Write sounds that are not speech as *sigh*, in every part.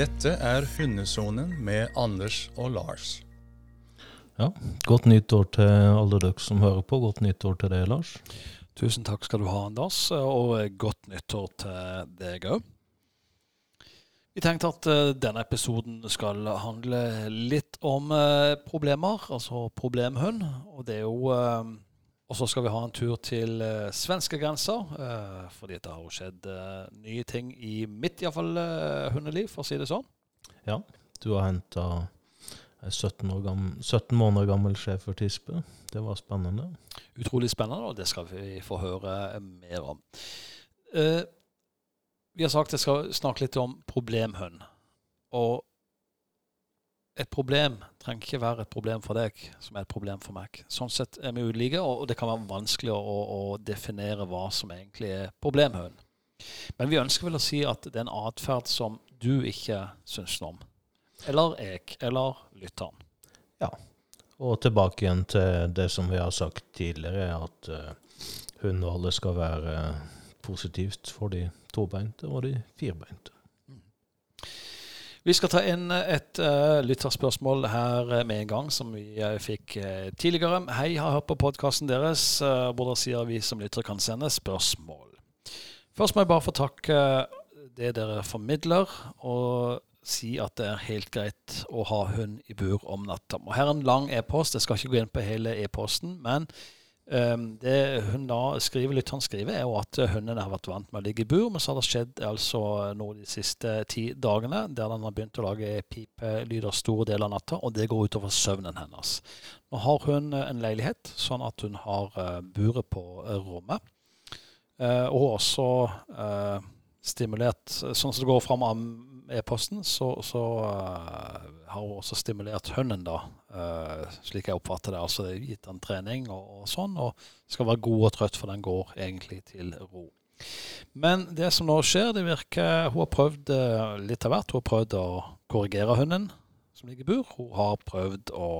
Dette er Hundesonen med Anders og Lars. Ja, Godt nyttår til alle dere som hører på. Godt nyttår til deg, Lars. Tusen takk skal du ha, Anders, og godt nyttår til deg òg. Vi tenkte at uh, denne episoden skal handle litt om uh, problemer, altså problemhund. Og det er jo uh, Og så skal vi ha en tur til uh, svenskegrensa, fordi det har jo skjedd nye ting i mitt iallfall uh, hundeliv, for å si det sånn. Ja, du har henta 17, 17, måneder gammel schæfertispe. Det var spennende. Utrolig spennende, og det skal vi få høre mer om. Uh, vi har sagt at jeg skal snakke litt om problemhund. Og et problem trenger ikke være et problem for deg som er et problem for meg. Sånn sett er vi ulike, og det kan være vanskelig å, å definere hva som egentlig er problemhøen. Men vi ønsker vel å si at det er en atferd som du ikke syns noe om. Eller jeg, eller lytteren. Ja. Og tilbake igjen til det som vi har sagt tidligere, at uh, hundeholdet skal være uh, positivt for de tobeinte og de firbeinte. Vi skal ta inn et uh, lytterspørsmål her med en gang, som vi uh, fikk uh, tidligere. Hei, har hørt på podkasten deres, hvor dere sier vi som lyttere kan sende spørsmål. Først må jeg bare få takke det dere formidler, og si at det er helt greit å ha hund i bur om natta. Og Her er en lang e-post. Jeg skal ikke gå inn på hele e-posten, men det hun da skriver, lytteren skriver, er jo at hundene har vært vant med å ligge i bur, men så har det skjedd altså nå de siste ti dagene der den har begynt å lage pipelyder store deler av natta, og det går utover søvnen hennes. Nå har hun en leilighet, sånn at hun har uh, buret på uh, rommet. Uh, og også stimulert, sånn som det går fram av e-posten, så, så har hun også stimulert hunden, da, uh, slik jeg oppfatter det. Altså gitt den trening og, og, sånn, og skal være god og trøtt, for den går egentlig til ro. Men det som nå skjer, det virker Hun har prøvd uh, litt av hvert. Hun har prøvd å korrigere hunden som ligger i bur. Hun har prøvd å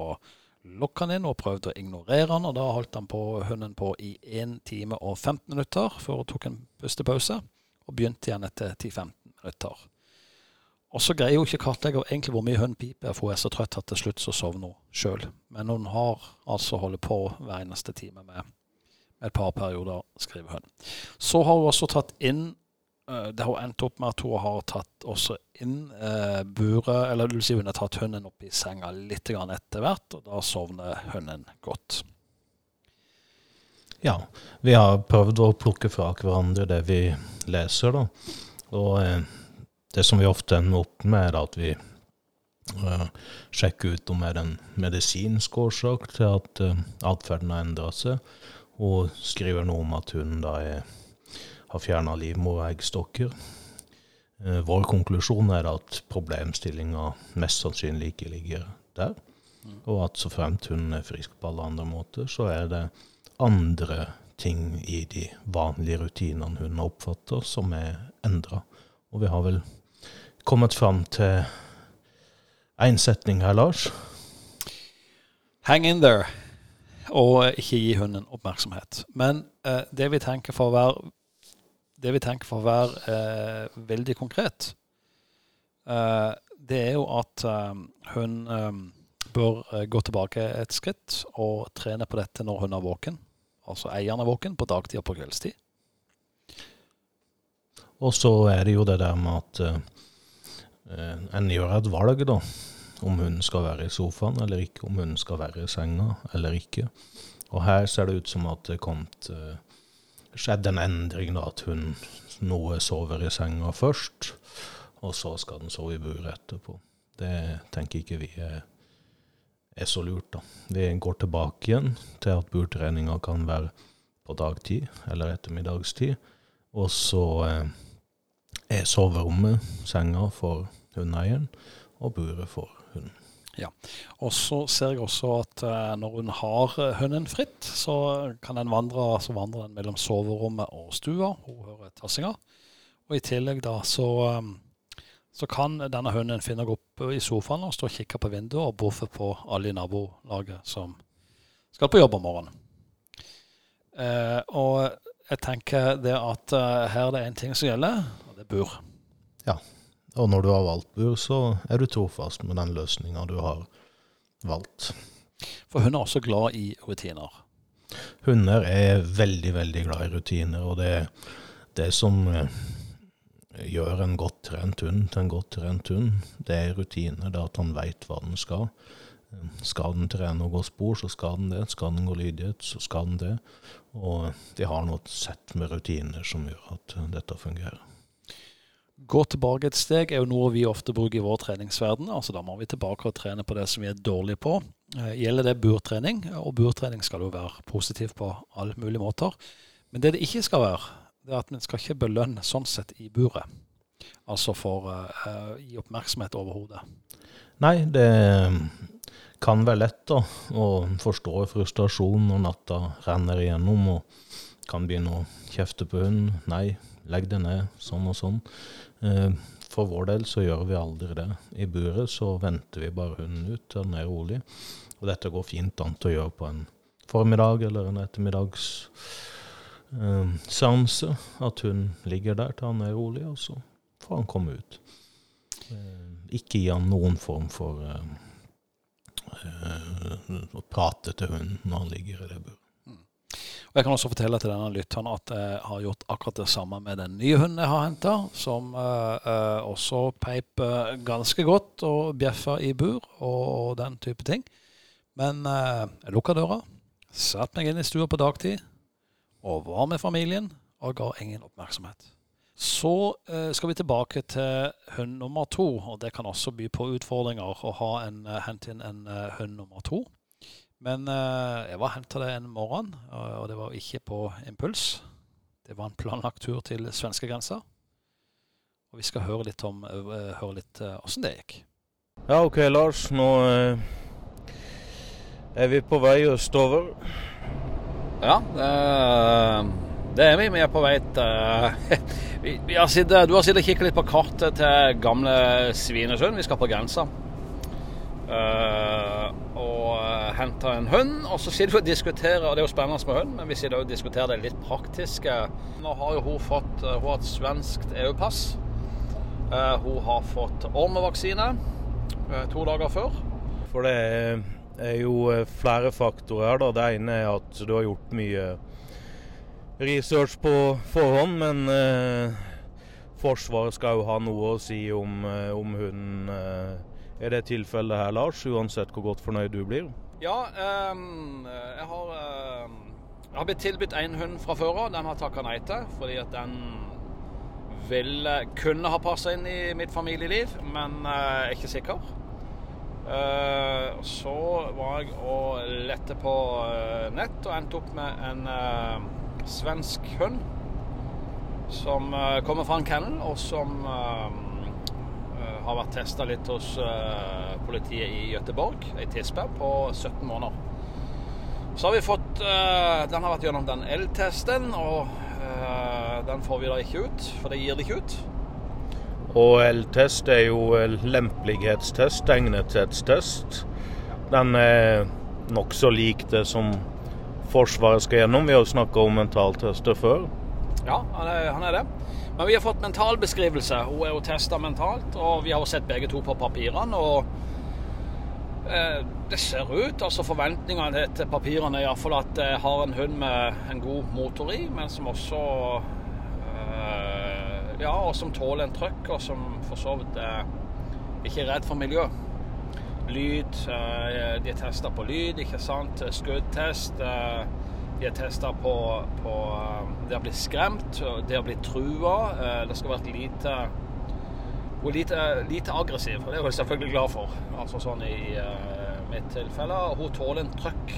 lokke han inn og prøvd å ignorere han, og da holdt han på hunden på i 1 time og 15 minutter før hun tok en pustepause, og begynte igjen etter 10-15 minutter. Og så greier hun ikke kartlegge egentlig hvor mye hun piper, for hun er så trøtt at til slutt så sovner hun sjøl. Men hun har altså holdt på hver eneste time med, med et par perioder, skriver hun. Så har hun også tatt inn eh, Det har endt opp med at hun har tatt også inn eh, buret Eller det vil si hun har tatt hunden opp i senga litt etter hvert, og da sovner hunden godt. Ja, vi har prøvd å plukke fra hverandre det vi leser, da. Og eh, det som vi ofte ender opp med, er at vi eh, sjekker ut om det er en medisinsk årsak til at eh, atferden har endra seg, og skriver noe om at hun da er, har fjerna livmor og eggstokker. Eh, vår konklusjon er at problemstillinga mest sannsynlig ikke ligger der, og at så fremt hun er frisk på alle andre måter, så er det andre ting i de vanlige rutinene hun oppfatter, som er endra. Og vi har vel kommet fram til én setning her, Lars. Hang in there, og ikke gi hunden oppmerksomhet. Men eh, det vi tenker for å være, det vi tenker for å være eh, veldig konkret, eh, det er jo at eh, hun eh, bør eh, gå tilbake et skritt og trene på dette når hun er våken. Altså eieren er våken på dagtid og på kveldstid. Og så er det jo det der med at Eh, en gjør et valg, da. Om hun skal være i sofaen eller ikke, om hun skal være i senga eller ikke. Og her ser det ut som at det kom til skjedde en endring, da. At hun noe sover i senga først, og så skal den sove i buret etterpå. Det tenker ikke vi er, er, så lurt, da. Vi går tilbake igjen til at burtreninga kan være på dagtid eller ettermiddagstid. Og så eh, er soverommet senga for hundeeieren, og buret for hunden. Ja, og så ser jeg også at uh, når hun har eh, hunden fritt, så kan den vandre, så vandrer den mellom soverommet og stua. Hun hører tassinga. Og i tillegg da så, så kan denne hunden finne opp i sofaen og stå og kikke på vinduet og boffe på alle i nabolaget som skal på jobb om morgenen. Eh, og jeg tenker det at uh, her er det én ting som gjelder, og det er bur. Ja, Og når du har valgt bur, så er du trofast med den løsninga du har valgt. For hun er også glad i rutiner. Hunder er veldig, veldig glad i rutiner, og det, det som eh, gjør en godt trent hund til en godt trent hund, det er rutiner. Det er at han veit hva den skal. Skal den trene og gå spor, så skal den det. Skal den gå lydighet, så skal den det. Og de har noe sett med rutiner som gjør at dette fungerer. Gå tilbake et steg er jo noe vi ofte bruker i vår treningsverden. altså Da må vi tilbake og trene på det som vi er dårlige på. Eh, gjelder det burtrening, og burtrening skal jo være positiv på alle mulige måter. Men det det ikke skal være, det er at vi skal ikke belønne sånn sett i buret. Altså for å uh, gi oppmerksomhet over hodet. Nei, det kan være lett da, å forstå frustrasjon når natta renner igjennom og kan begynne å kjefte på hunden. Nei, legg det ned, sånn og sånn. Uh, for vår del så gjør vi aldri det. I buret så venter vi bare hunden ut til den er rolig. Og dette går fint an til å gjøre på en formiddag eller en ettermiddags eh, seanse. At hun ligger der til han er rolig, og så får han komme ut. Eh, ikke gi han noen form for eh, å prate til hunden når han ligger i det buret. Og Jeg kan også fortelle til denne lytteren at jeg har gjort akkurat det samme med den nye hunden jeg har henta, som uh, uh, også peip uh, ganske godt og bjeffa i bur og, og, den type ting. Men jeg lukka døra, satte meg inn i stua på dagtid og var med familien og ga ingen oppmerksomhet. Så eh, skal vi tilbake til hund nummer to, og det kan også by på utfordringer å ha en, eh, hente inn en hund nummer to. Men jeg var henta det en morgen, og det var ikke på impuls. Det var en planlagt tur til svenskegrensa. Og vi skal høre litt om høre litt åssen det gikk. Ja, OK, Lars. Nå er vi på vei østover. Ja, det, er vi. Vi er på vei til *laughs* sittet, du har sittet og kikket litt på kartet til gamle Svinesund. Vi skal på grensa. Uh, og uh, hente en hund. Og så sitter vi og diskuterer, og det er jo spennende med hund, men vi sitter og diskuterer det litt praktiske. Nå har jo hun fått hun har et svenskt EU-pass. Hun har fått ormevaksine to dager før. For det er jo flere faktorer da. Det ene er at du har gjort mye research på forhånd, men eh, Forsvaret skal jo ha noe å si om, eh, om hunden. Eh, er det tilfellet her, Lars, uansett hvor godt fornøyd du blir? Ja, um, jeg, har, um, jeg har blitt tilbudt én hund fra før av. Den har takka nei til, fordi at den ville kunne ha passa inn i mitt familieliv, men uh, jeg er ikke sikker. Uh, så var jeg og lette på nett og endte opp med en svensk hund som kommer fra en kennel, og som har vært testa litt hos politiet i Gøteborg, i Tisberg, på 17 måneder. Så har vi fått Den har vært gjennom den el-testen, og den får vi da ikke ut, for det gir det ikke ut. Og L-test er jo lempelighetstest, egnethetstest. Den er nokså lik det som Forsvaret skal gjennom. Vi har jo snakka om mentaltester før. Ja, han er, han er, det. Men vi har fått mentalbeskrivelse. Hun er jo testa mentalt, og vi har jo sett begge to på papirene. og eh, det ser ut, altså Forventningene til papirene er iallfall at jeg har en hund med en god motor i, men som også eh, Ja, og som tåler en trøkk, og som for så vidt er ikke er redd for miljø. lyd. Eh, de er testa på lyd, ikke sant. Skuddtest. Eh, de er testa på, på, eh, det å bli skremt, det å bli trua. Det skal være lite Hun er lite, lite aggressiv, og det er hun selvfølgelig glad for. Altså sånn i mitt tilfelle. Hun tåler en trøkk.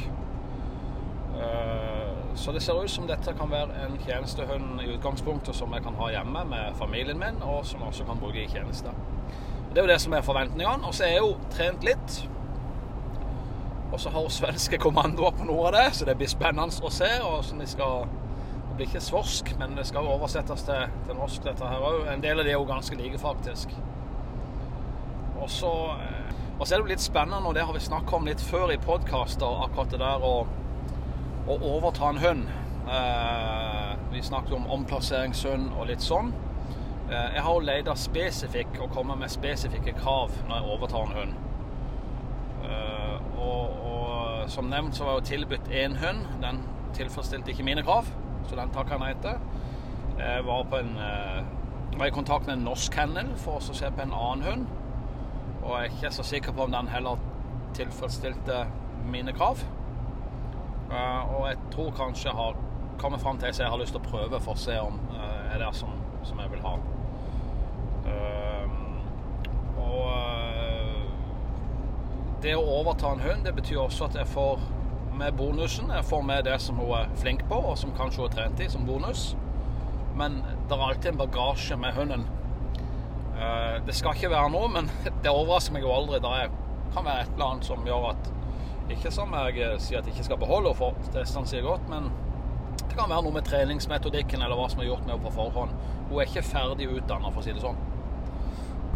Så det ser ut som dette kan være en tjenestehund i utgangspunktet som jeg kan ha hjemme med familien min, og som jeg også kan bruke i tjeneste. Det er jo det som er forventningene. Og så er jeg jo trent litt. Og så har svenske kommandoer på noe av det, så det blir spennende å se. og som de skal Det blir ikke svorsk, men det skal oversettes til, til norsk, dette her òg. En del av det er jo ganske like, faktisk. Eh, og så er det jo litt spennende, og det har vi snakka om litt før i podkaster, akkurat det der å, å overta en hund. Eh, vi snakket om omplasseringshund og litt sånn. Eh, Jeg har jo leita spesifikk og kommet med spesifikke krav når jeg overtar en hund. Eh, Og, og som nevnt så var jeg tilbudt én hund. Den tilfredsstilte ikke mine krav, så den takka jeg nei til. Jeg var, en, eh, var i kontakt med en norsk kennel for å se på en annen hund. Og jeg er ikke så sikker på om den heller tilfredsstilte mine krav. Og jeg tror kanskje jeg har kommet fram til at jeg har lyst til å prøve for å se om uh, er det som, som jeg vil ha. Eh, Og eh, det å overta en hund, det betyr også at jeg får med bonusen. Jeg får med det som hun er flink på, og som kanskje hun er trent i, som bonus. Men det er alltid en bagasje med hunden. Eh, Det skal ikke være noe, men *laughs* det overrasker meg jo aldri. Det kan være et eller annet som gjør at Ikke som jeg eh, sier at jeg ikke skal beholde for testene sier godt, men det kan være noe med treningsmetodikken eller hva som er gjort med henne på forhånd. Hun er ikke ferdig utdanna, for å si det sånn.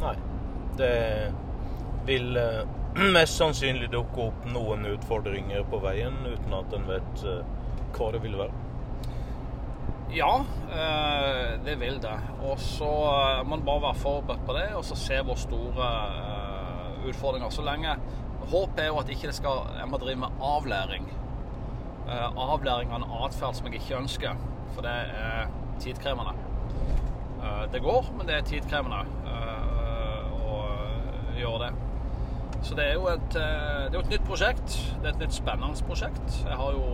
Nei. Det vil eh, *clears throat* mest sannsynlig dukke opp noen utfordringer på veien uten at en vet eh, hva det vil være. Ja, det vil det. Og så må man bare være forberedt på det, og så se hvor store utfordringer. Så lenge Håpet er jo at ikke det skal Jeg må drive med avlæring. Eh, avlæring av en atferd som jeg ikke ønsker, for det er tidkrevende. Eh, det går, men det er tidkrevende eh, å gjøre det. Så det er jo et, det er et nytt prosjekt. Det er et nytt spennende prosjekt. Jeg har jo,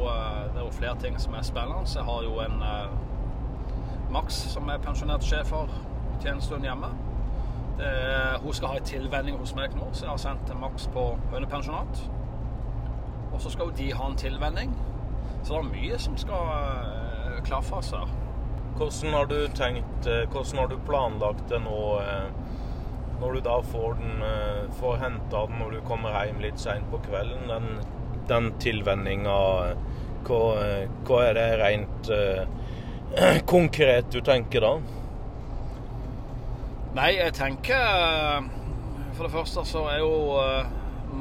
det er jo flere ting som er spennende. Jeg har jo en Max som er pensjonert sjef for tjenestehund hjemme. Er, hun skal ha en tilvenning hos meg nå, så jeg har sendt en Max på hundepensjonat. Og så skal jo de ha en tilvenning. Så det er mye som skal eh, klaffes her. Hvordan har du tenkt, eh, hvordan har du planlagt det nå eh, når du da får den, eh, får henta den når du kommer hjem litt seint på kvelden? Den, den tilvenninga, hva, eh, hva er det rent eh, *clears throat* konkret du tenker da? Nei, jeg tenker eh, For det første så er jo eh,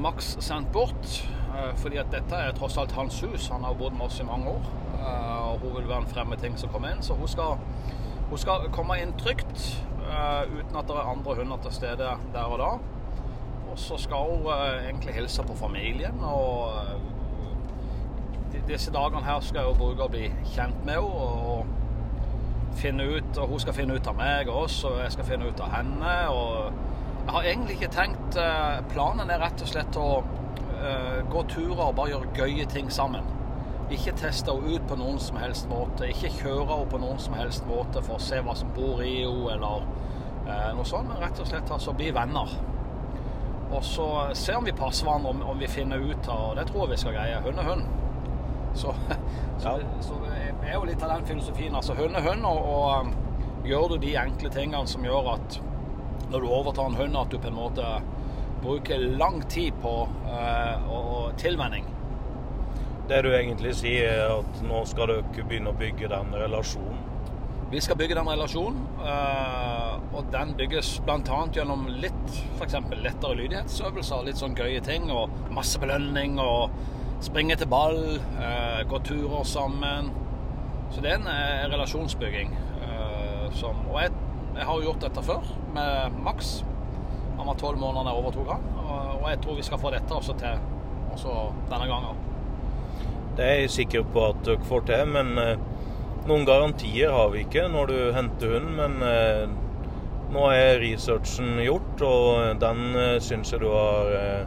Max sendt bort. eh, Fordi at dette er tross alt hans hus. Han har bodd med oss i mange år. Og hun vil være en fremmed ting som kommer inn. Så hun skal, hun skal komme inn trygt uten at det er andre hunder til stede der og da. Og så skal hun egentlig hilse på familien. Og disse dagene her skal jeg bruke å bli kjent med henne. Finne ut, og hun skal finne ut av meg og oss, og jeg skal finne ut av henne. Og jeg har egentlig ikke tenkt eh, Planen er rett og slett å eh, gå turer og bare gjøre gøye ting sammen. Ikke teste henne ut på noen som helst måte. Ikke kjøre henne på noen som helst måte for å se hva som bor i henne, eller eh, noe sånt. Men rett og slett altså bli venner. Og så se om vi passer hverandre, om, om vi finner ut av Og det tror jeg vi skal greie. Hun er hund. Så, *laughs* så, så det er jo litt av den filosofien. Altså hund er hund, og, og um, gjør du de enkle tingene som gjør at når du overtar en hund, at du på en måte bruker lang tid på eh, og, tilvenning. Det du egentlig sier, er at nå skal dere begynne å bygge den relasjonen. Vi skal bygge den relasjonen, eh, og den bygges bl.a. gjennom litt f.eks. lettere lydighetsøvelser, litt sånn gøye ting, og masse belønning, og springe til ball, eh, gå turer sammen. Så det er en eh, relasjonsbygging. eh, som, og jeg, jeg har jo gjort dette før med Max. Han var tolv måneder da jeg overtok han, og, jeg tror vi skal få dette også til også denne gangen. Det er jeg sikker på at dere får til, men eh, noen garantier har vi ikke når du henter hund. Men eh, nå er researchen gjort, og den uh, syns jeg du har eh,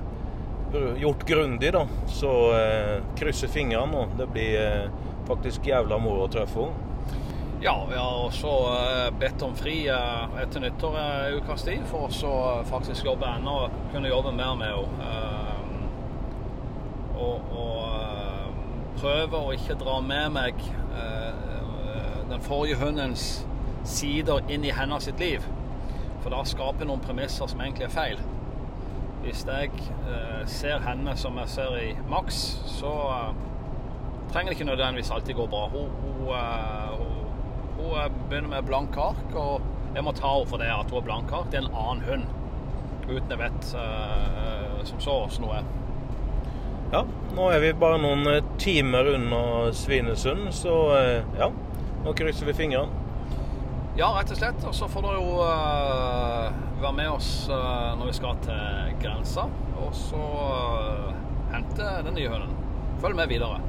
gjort grundig, da. Så eh, krysser fingrene, og det blir eh, faktisk jævla moro å treffe henne. Ja, vi har også eh, bedt om fri eh, etter nyttår en ukes tid for å så faktisk jobbe ennå og kunne jobbe mer med henne. Eh, Og, og eh, prøve å ikke dra med meg eh, den forrige hundens sider inn i hennes sitt liv. For da skaper jeg noen premisser som egentlig er feil. Hvis jeg eh, ser henne som jeg ser i Max, så eh, trenger det ikke nødvendigvis alltid gå bra. Hun, hun, eh, hun, hun begynner med blanke ark, og jeg må ta henne for det at hun er blanke ark. Det er en annen hund. Uten jeg vet som så åssen hun er. Ja, nå er vi bare noen timer unna Svinesund, så ja, nå krysser vi fingrene. Ja, rett og slett. Og så får dere jo uh, være med oss uh, når vi skal til grensa. Og så uh, hente den nye hunden. Følg med videre.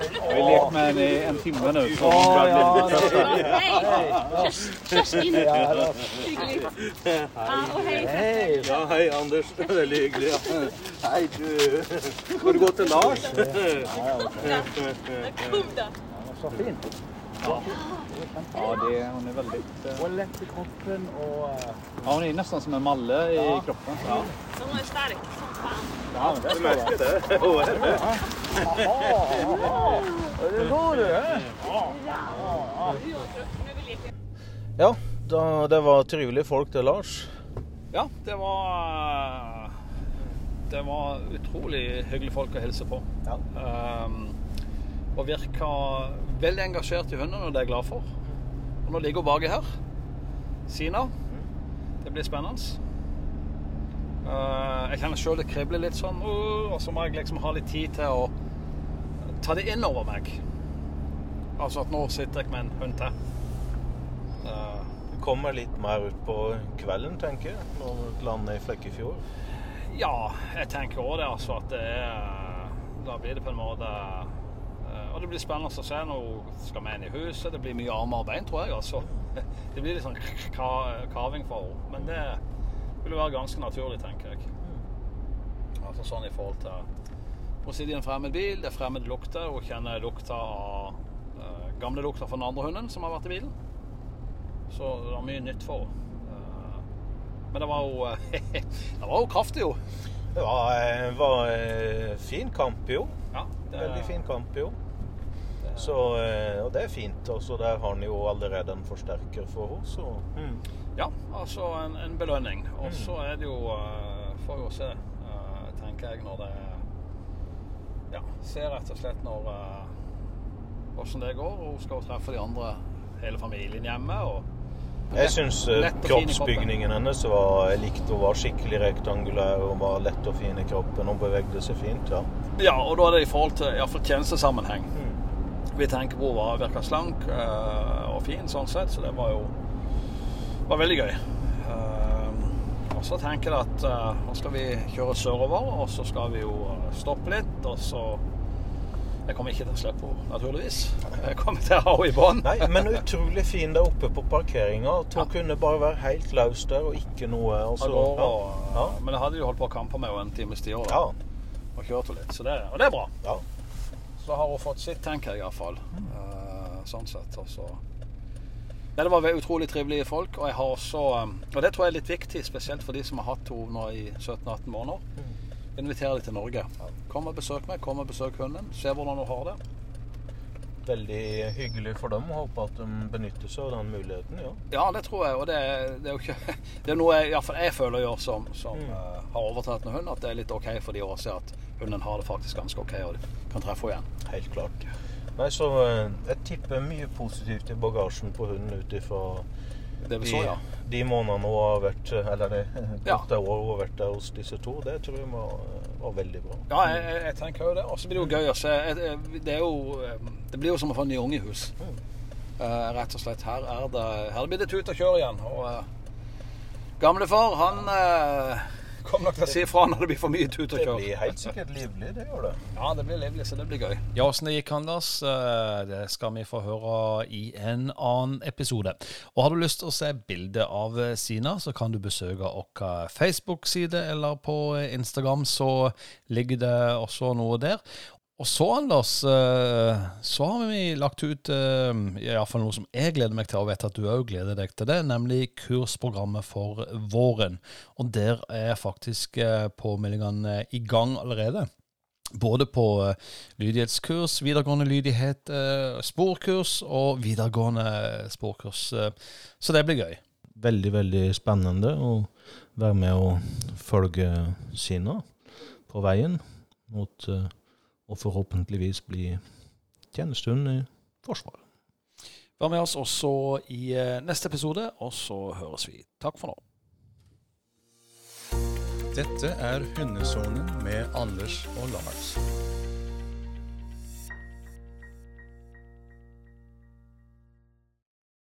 Vi har lekt med den i en timme nå, Så. Hyggelig. Ja, og hei. Ja, hei Anders. *laughs* Veldig hyggelig. Ja. Hei, du. Skal du gå til Lars? Kom da. Så fint. Ja, det, er veldig... väldigt... Eh, och lett i kroppen og uh... Ja, hun er nesten som en malle i kroppen. Ja, Så hun er sterk som faen. ja men det Merker det. Hun er det? Det *laughs* går du, Ja, da, det var trivelige folk det, Lars. Ja, det var Det var utrolig hyggelige folk å hilse på. Ja. Um, og virka veldig engasjert i hunden, og det er jeg glad for. Og nå ligger hun baki her. Sina. Det blir spennende. Uh, jeg kjenner sjøl det kribler litt sånn, og så må jeg liksom ha litt tid til å ta det inn over meg. Altså at nå sitter jeg med en hund til. Uh, Det kommer litt mer ut på kvelden, tenker jeg, når du lander i Flekkefjord. Ja, jeg tenker òg det. Altså at det er Da blir det på en måte eh, det blir spennende å se. Nå skal vi inn i huset. Det blir mye armer og bein, tror jeg. altså. *laughs* Det blir litt sånn ka- kaving for henne. Men det vil jo være ganske naturlig, tenker jeg. Altså sånn i forhold til Hun sitter i en fremmed bil, det er fremmed lukter. Hun kjenner lukta av eh, gamle lukter fra den andre hunden som har vært i bilen. Så det var mye nytt for henne. Eh, men det var jo *laughs* Det var jo kraftig, jo. Det var, eh, var eh, fin kamp, jo. Ja, det, Veldig fin kamp, jo. Så, eh, og det er fint. Altså, der har han jo allerede en forsterker for henne, så mm. Ja, altså en, en belønning. Og så er det jo eh, Får jo se, eh, tenker jeg, når det Ja, se rett og slett når Åssen det går. Og hun skal jo treffe de andre, hele familien hjemme. og Jeg syns kroppsbygningen hennes var Jeg likte hun var skikkelig rektangulær og var lett og fin i kroppen. Hun bevegde seg fint, ja. Ja, og da er det i forhold til iallfall tjenestesammenheng. Mm. Hun var virka slank eh, og fin sånn sett, så det var jo var veldig gøy. Eh, og så tenker jeg at uh, nå skal vi kjøre sørover, og så skal vi jo stoppe litt, og så Jeg kommer ikke til å slippe henne, naturligvis. Jeg kommer til å ha henne i bånd. Nei, men utrolig fin der oppe på parkeringa. Hun Ja. kunne bare være helt løs der og ikke noe altså, ja. og, Ja. Men jeg hadde jo holdt på å kampe med henne en times tid òg, Ja, og kjørt henne litt. Så det, og det er bra. ja. Så har hun fått sitt, tenker jeg iallfall. Uh, sånn sett. Altså. Ja, Det var utrolig trivelige folk. Og jeg har også um, Og det tror jeg er litt viktig, spesielt for de som har hatt henne nå i 17-18 måneder. inviterer dem til Norge. Kom og besøk meg. Kom og besøk hunden. Se hvordan hun har det. Veldig hyggelig for dem. Håper at de benytter seg av den muligheten, ja. Ja, det tror jeg. Og det, det er jo ikke *laughs* Det er noe jeg, i hvert fall jeg føler gjør som, som, mm. uh, har overtatt en hund, at det er litt OK for de å se at hunden har det faktisk ganske OK og de kan treffe henne igjen. Helt klart. Nei, så eh, jeg tipper mye positivt i bagasjen på hunden ut ifra Det vi så, ja. de månedene hun har vært Eller det *laughs* Ja. korte hun har vært hos disse to. Det tror jeg var, var veldig bra. Ja, jeg, jeg- jeg tenker jo det. Og så blir det jo gøy å se. Det jo eh, Det blir jo som å få en ny unge i hus. Eh, rett og slett. Her er det Her blir det tut og kjør igjen. Og uh, gamlefar, han uh, kommer nok til å si ifra når det blir for mye tut og Det blir helt sikkert livlig, det gjør det. Ja, det blir livlig, så det blir gøy. Ja, åssen det gikk, Anders, eh, det skal vi få høre i en annen episode. Og har du lyst til å se bilde av eh, Sina, så kan du besøke vår Facebook-side eller på Instagram, så ligger det også noe der. Og så, Anders, eh, så har vi lagt ut eh, iallfall noe som jeg gleder meg til, og vet at du òg gleder deg til det, nemlig kursprogrammet for våren. Og der er faktisk eh, påmeldingene i gang allerede. Både på lydighetskurs, videregående lydighet, sporkurs og videregående sporkurs. Så det blir gøy. Veldig, veldig spennende å være med og følge Sina på veien mot eh, å forhåpentligvis bli tjenestehund i Forsvaret. Vær med oss også i eh, neste episode, og så høres vi. Takk for nå. Dette er Hundesonen med Anders og Lars.